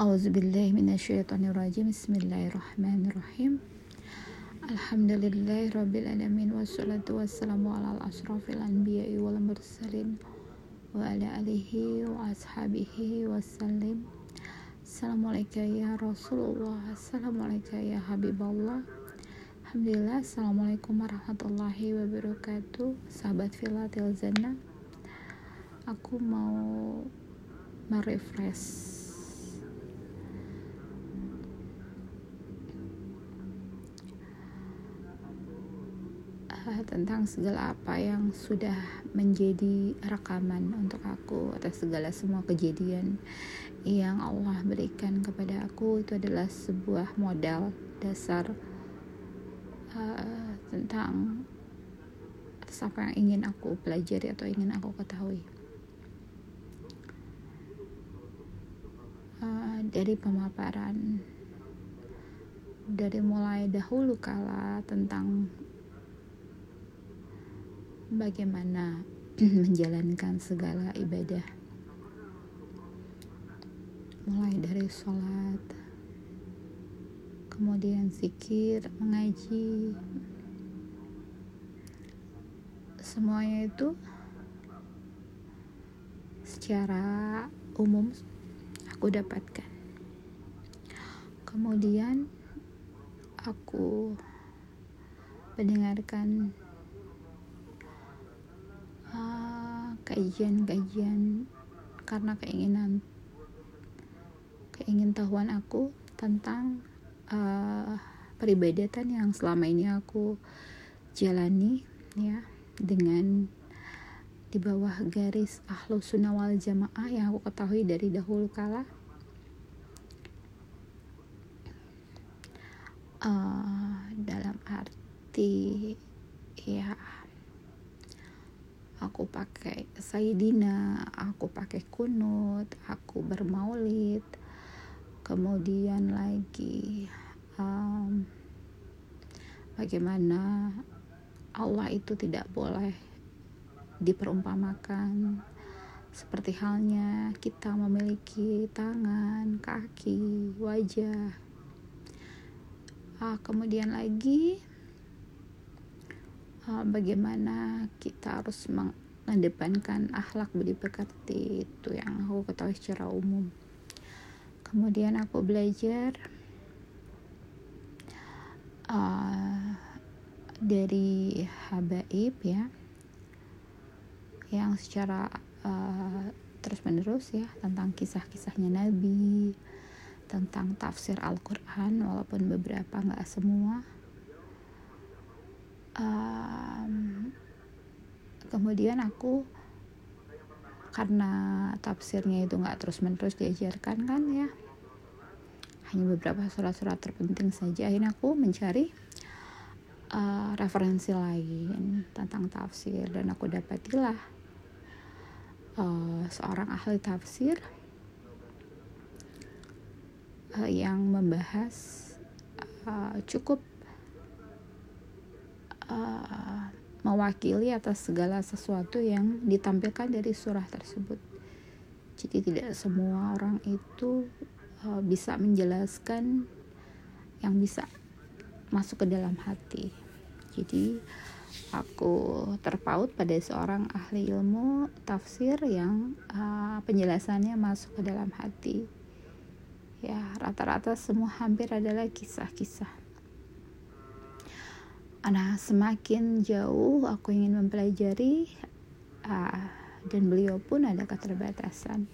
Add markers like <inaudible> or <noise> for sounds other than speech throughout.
Auzubillahiminasyaitonirrajim Bismillahirrahmanirrahim. Alhamdulillahirrabbilalamin Wassalatu wassalamu ala asrafil anbiya'i wal mursalin Wa ala alihi wa ashabihi wassalim. Assalamualaikum ya Rasulullah Assalamualaikum ya Habiballah Alhamdulillah Assalamualaikum warahmatullahi wabarakatuh. Sahabat Filatil Zana Aku mau merefresh uh, tentang segala apa yang sudah menjadi rekaman untuk aku atas segala semua kejadian yang Allah berikan kepada aku itu adalah sebuah modal dasar uh, tentang atas apa yang ingin aku pelajari atau ingin aku ketahui. Uh, dari pemaparan dari mulai dahulu kala tentang bagaimana <clears throat> menjalankan segala ibadah? Mulai dari sholat kemudian zikir mengaji. Semuanya itu secara umum aku dapatkan. Kemudian aku mendengarkan kajian-kajian karena keinginan keingintahuan aku tentang uh, peribadatan yang selama ini aku jalani ya dengan di bawah garis ahlu sunnah wal jamaah yang aku ketahui dari dahulu kala. Uh, dalam arti ya aku pakai Sayyidina, aku pakai kunut, aku bermaulid, kemudian lagi um, bagaimana Allah itu tidak boleh diperumpamakan seperti halnya kita memiliki tangan, kaki, wajah. Uh, kemudian lagi uh, bagaimana kita harus mengedepankan akhlak budi pekerti itu yang aku ketahui secara umum. Kemudian aku belajar uh, dari habaib ya yang secara uh, terus menerus ya tentang kisah-kisahnya Nabi tentang tafsir Al-Quran walaupun beberapa nggak semua. Um, kemudian aku karena tafsirnya itu nggak terus menerus diajarkan kan ya hanya beberapa surat-surat terpenting saja akhirnya aku mencari uh, referensi lain tentang tafsir. Dan aku dapatilah uh, seorang ahli tafsir uh, yang membahas uh, cukup uh, mewakili atas segala sesuatu yang ditampilkan dari surah tersebut. Jadi tidak semua orang itu uh, bisa menjelaskan yang bisa masuk ke dalam hati. Jadi aku terpaut pada seorang ahli ilmu tafsir yang uh, penjelasannya masuk ke dalam hati. Ya, rata-rata semua hampir adalah kisah-kisah Nah, semakin jauh aku ingin mempelajari uh, dan beliau pun ada keterbatasan.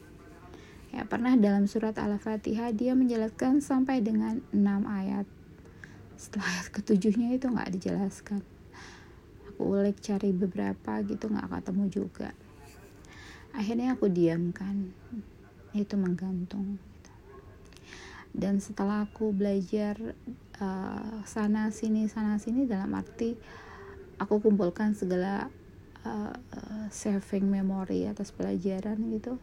Ya, pernah dalam surat Al-Fatihah dia menjelaskan sampai dengan 6 ayat. Setelah ayat ketujuhnya itu nggak dijelaskan. Aku ulik cari beberapa gitu nggak ketemu juga. Akhirnya aku diamkan. Itu menggantung. Dan setelah aku belajar uh, sana sini sana sini dalam arti aku kumpulkan segala uh, saving memory atas pelajaran gitu.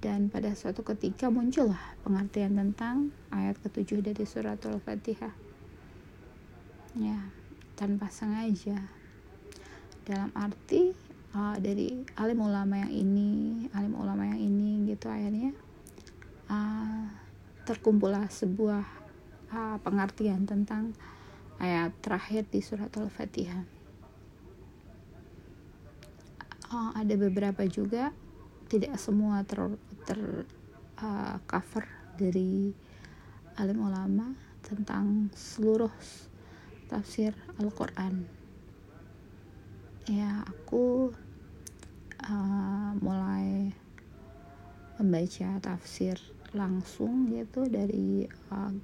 Dan pada suatu ketika muncullah pengertian tentang ayat ketujuh dari suratul fatihah ya tanpa sengaja. Dalam arti uh, dari alim ulama yang ini alim ulama yang ini gitu akhirnya uh, terkumpullah sebuah uh, pengertian tentang ayat terakhir di surat Al-Fatihah. Uh, ada beberapa juga tidak semua ter, ter uh, cover dari alim ulama tentang seluruh tafsir Al-Quran ya aku uh, mulai membaca tafsir langsung gitu dari uh,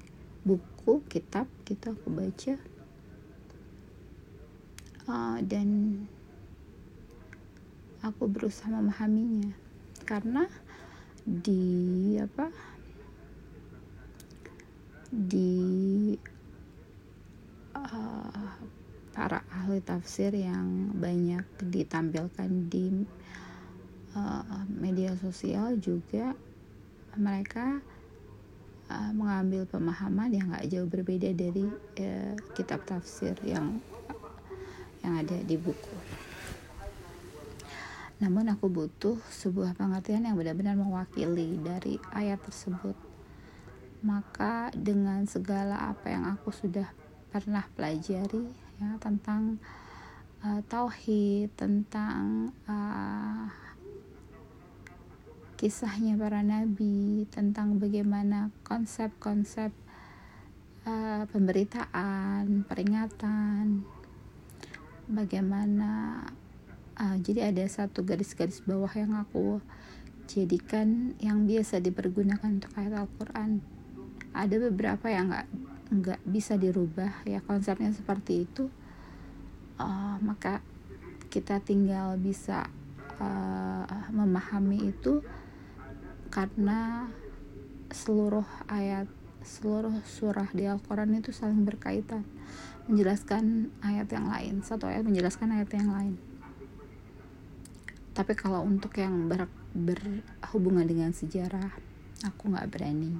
buku kitab gitu aku baca. Uh, dan aku berusaha memahaminya. Karena di apa di uh, para ahli tafsir yang banyak ditampilkan di uh, media sosial juga mereka uh, mengambil pemahaman yang gak jauh berbeda dari uh, kitab tafsir yang yang ada di buku. Namun aku butuh sebuah pengertian yang benar-benar mewakili dari ayat tersebut. Maka dengan segala apa yang aku sudah pernah pelajari ya tentang uh, tauhid, tentang uh, kisahnya para nabi, tentang bagaimana konsep-konsep uh, pemberitaan, peringatan, bagaimana uh, jadi ada satu garis-garis bawah yang aku jadikan yang biasa dipergunakan untuk ayat Al-Quran. Ada beberapa yang nggak nggak bisa dirubah ya konsepnya seperti itu. Uh, maka kita tinggal bisa uh, memahami itu karena seluruh ayat seluruh surah di Al-Quran itu saling berkaitan. Menjelaskan ayat yang lain. Satu ayat menjelaskan ayat yang lain. Tapi kalau untuk yang ber, berhubungan dengan sejarah aku nggak berani.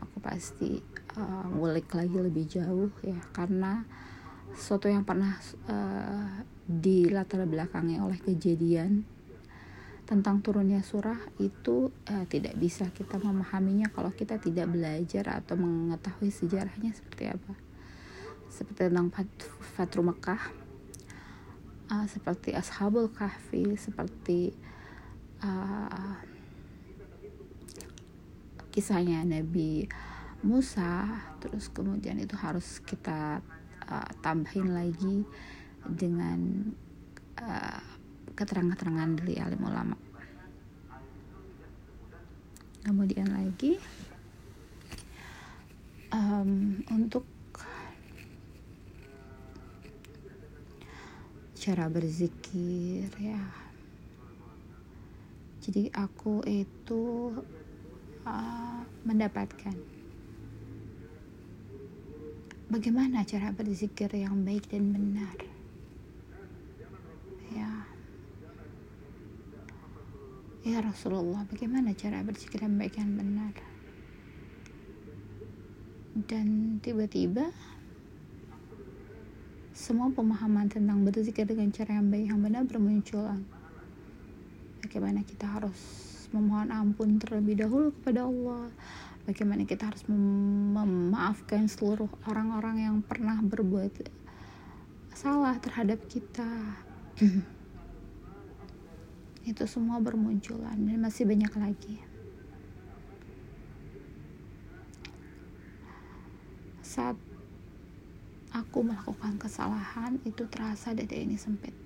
Aku pasti uh, ngulik lagi lebih jauh ya. Karena sesuatu yang pernah uh, dilatar belakangi oleh kejadian tentang turunnya surah itu uh, tidak bisa kita memahaminya kalau kita tidak belajar atau mengetahui sejarahnya seperti apa. Seperti tentang Fatru Mekah uh, seperti Ashabul Kahfi seperti uh, kisahnya Nabi Musa terus kemudian itu harus kita uh, tambahin lagi dengan keterangan-keterangan dari alim ulama. Kemudian lagi um, untuk cara berzikir ya. Jadi aku itu uh, mendapatkan bagaimana cara berzikir yang baik dan benar ya ya Rasulullah bagaimana cara berzikir yang baik dan benar dan tiba-tiba semua pemahaman tentang berzikir dengan cara yang baik yang benar bermunculan. Bagaimana kita harus memohon ampun terlebih dahulu kepada Allah. Bagaimana kita harus mem memaafkan seluruh orang-orang yang pernah berbuat salah terhadap kita. <clears throat> Itu semua bermunculan dan masih banyak lagi. Saat aku melakukan kesalahan itu terasa dada ini sempit.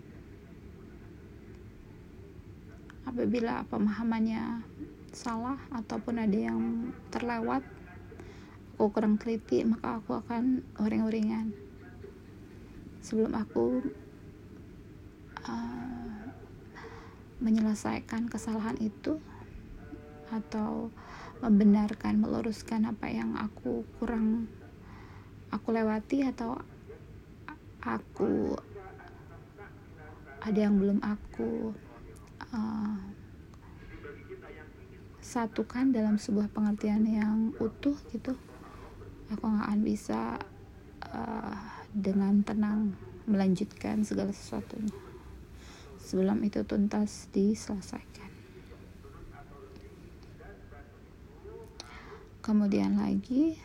Apabila pemahamannya salah ataupun ada yang terlewat, aku kurang teliti, maka aku akan uring-uringan. Sebelum aku uh, menyelesaikan kesalahan itu atau membenarkan, meluruskan apa yang aku kurang aku lewati atau aku ada yang belum aku uh, satukan dalam sebuah pengertian yang utuh gitu aku nggak akan bisa uh, dengan tenang melanjutkan segala sesuatunya sebelum itu tuntas diselesaikan. Kemudian lagi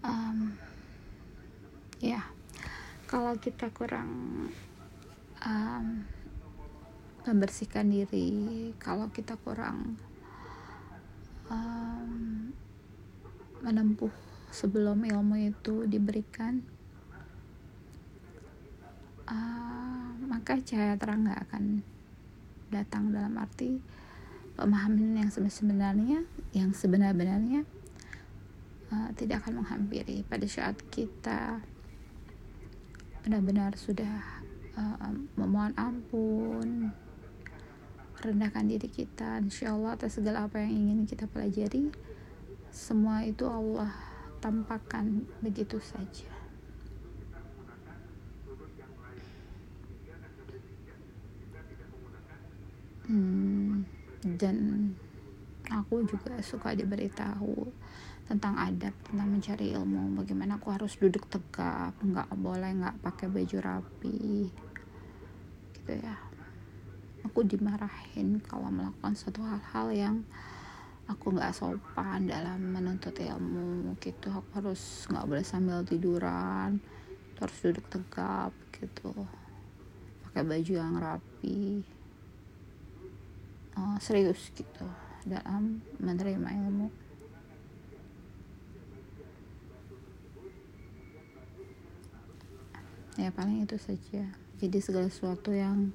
um, ya kalau kita kurang um, membersihkan diri kalau kita kurang um, menempuh sebelum ilmu itu diberikan uh, maka cahaya terang nggak akan datang dalam arti pemahaman yang sebenarnya yang sebenar-benarnya uh, tidak akan menghampiri. Pada saat kita benar-benar sudah uh, memohon ampun rendahkan diri kita insya Allah atas segala apa yang ingin kita pelajari semua itu Allah tampakkan begitu saja hmm, dan aku juga suka diberitahu tentang adab tentang mencari ilmu bagaimana aku harus duduk tegap nggak boleh nggak pakai baju rapi gitu ya. Aku dimarahin kalau melakukan suatu hal-hal yang aku nggak sopan dalam menuntut ilmu gitu. Aku harus nggak boleh sambil tiduran harus duduk tegap gitu. Pakai baju yang rapi uh, serius gitu dalam menerima ilmu. Ya paling itu saja. Jadi segala sesuatu yang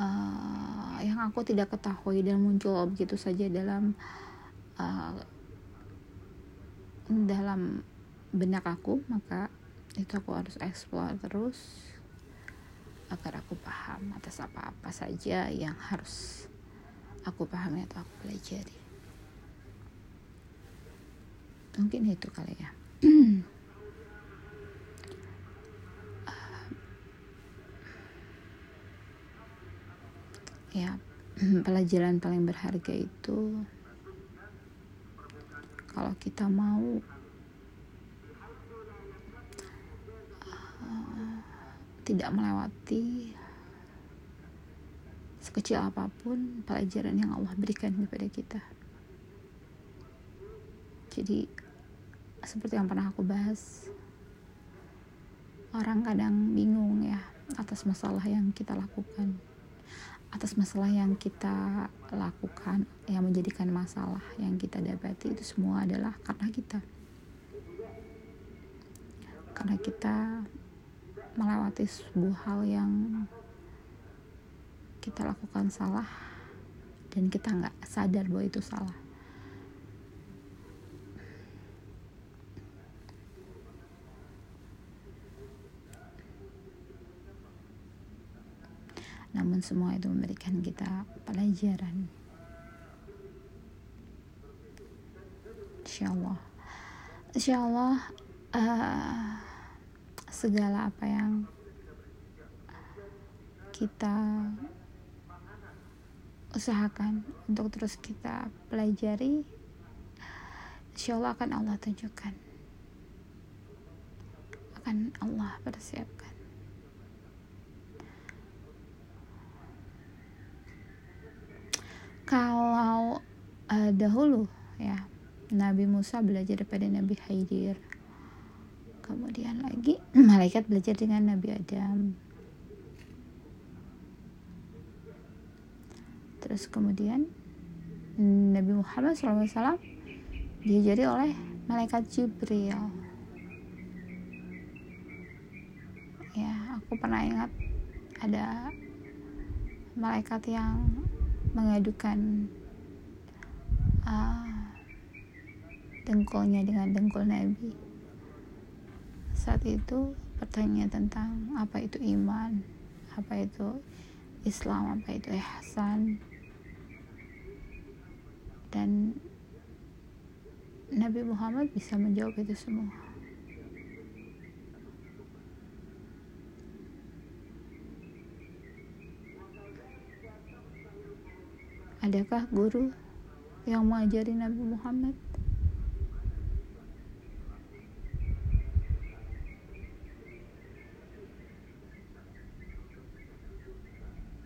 uh, yang aku tidak ketahui dan muncul begitu saja dalam uh, dalam benak aku maka itu aku harus explore terus agar aku paham atas apa-apa saja yang harus aku pahami atau aku pelajari. Mungkin itu kali ya. Ya pelajaran paling berharga itu kalau kita mau uh, tidak melewati sekecil apa pun pelajaran yang Allah berikan kepada kita. Jadi seperti yang pernah aku bahas orang kadang bingung ya atas masalah yang kita lakukan. Atas masalah yang kita lakukan yang menjadikan masalah yang kita dapati itu semua adalah karena kita. Karena kita melewati sebuah hal yang kita lakukan salah dan kita nggak sadar bahwa itu salah. Namun semua itu memberikan kita pelajaran. Insyaallah. Insyaallah uh, segala apa yang kita usahakan untuk terus kita pelajari. Insyaallah akan Allah tunjukkan. Akan Allah persiapkan. Kalau uh, dahulu ya Nabi Musa belajar daripada Nabi Khidir kemudian lagi <clears throat> malaikat belajar dengan Nabi Adam terus kemudian Nabi Muhammad SAW diajari oleh malaikat Jibril ya aku pernah ingat ada malaikat yang mengadukan uh, dengkulnya dengan dengkul Nabi. Saat itu pertanyaan tentang apa itu iman, apa itu Islam, apa itu ihsan. Dan Nabi Muhammad bisa menjawab itu semua. Adakah guru yang mengajari Nabi Muhammad?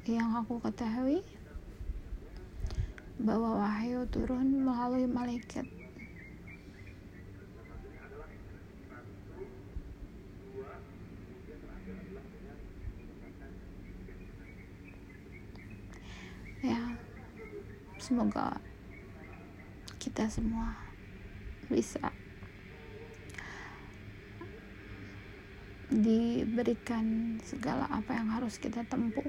Yang aku ketahui, bahwa wahyu turun melalui malaikat. Ya semoga kita semua bisa diberikan segala apa yang harus kita tempuh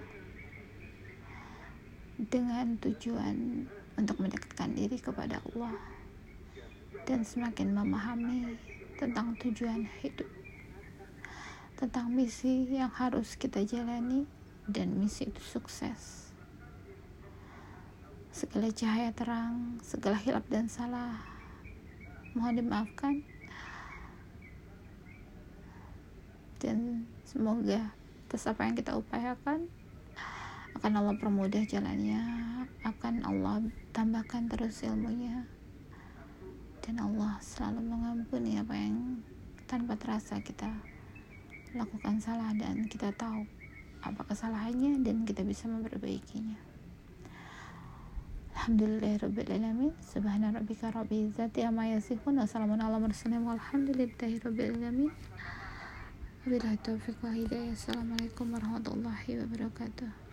dengan tujuan untuk mendekatkan diri kepada Allah dan semakin memahami tentang tujuan hidup tentang misi yang harus kita jalani dan misi itu sukses. Segala cahaya terang segala hilap dan salah mohon dimaafkan. Dan semoga atas apa yang kita upayakan akan Allah permudah jalannya. Akan Allah tambahkan terus ilmunya. Dan Allah selalu mengampuni apa yang tanpa terasa kita lakukan salah dan kita tahu apa kesalahannya dan kita bisa memperbaikinya. Alhamdulillahirrabbilalamin Subhana rabbi izzati amma yasifun. Wabillahi taufiq wa hidayah. Assalamualaikum warahmatullahi wabarakatuh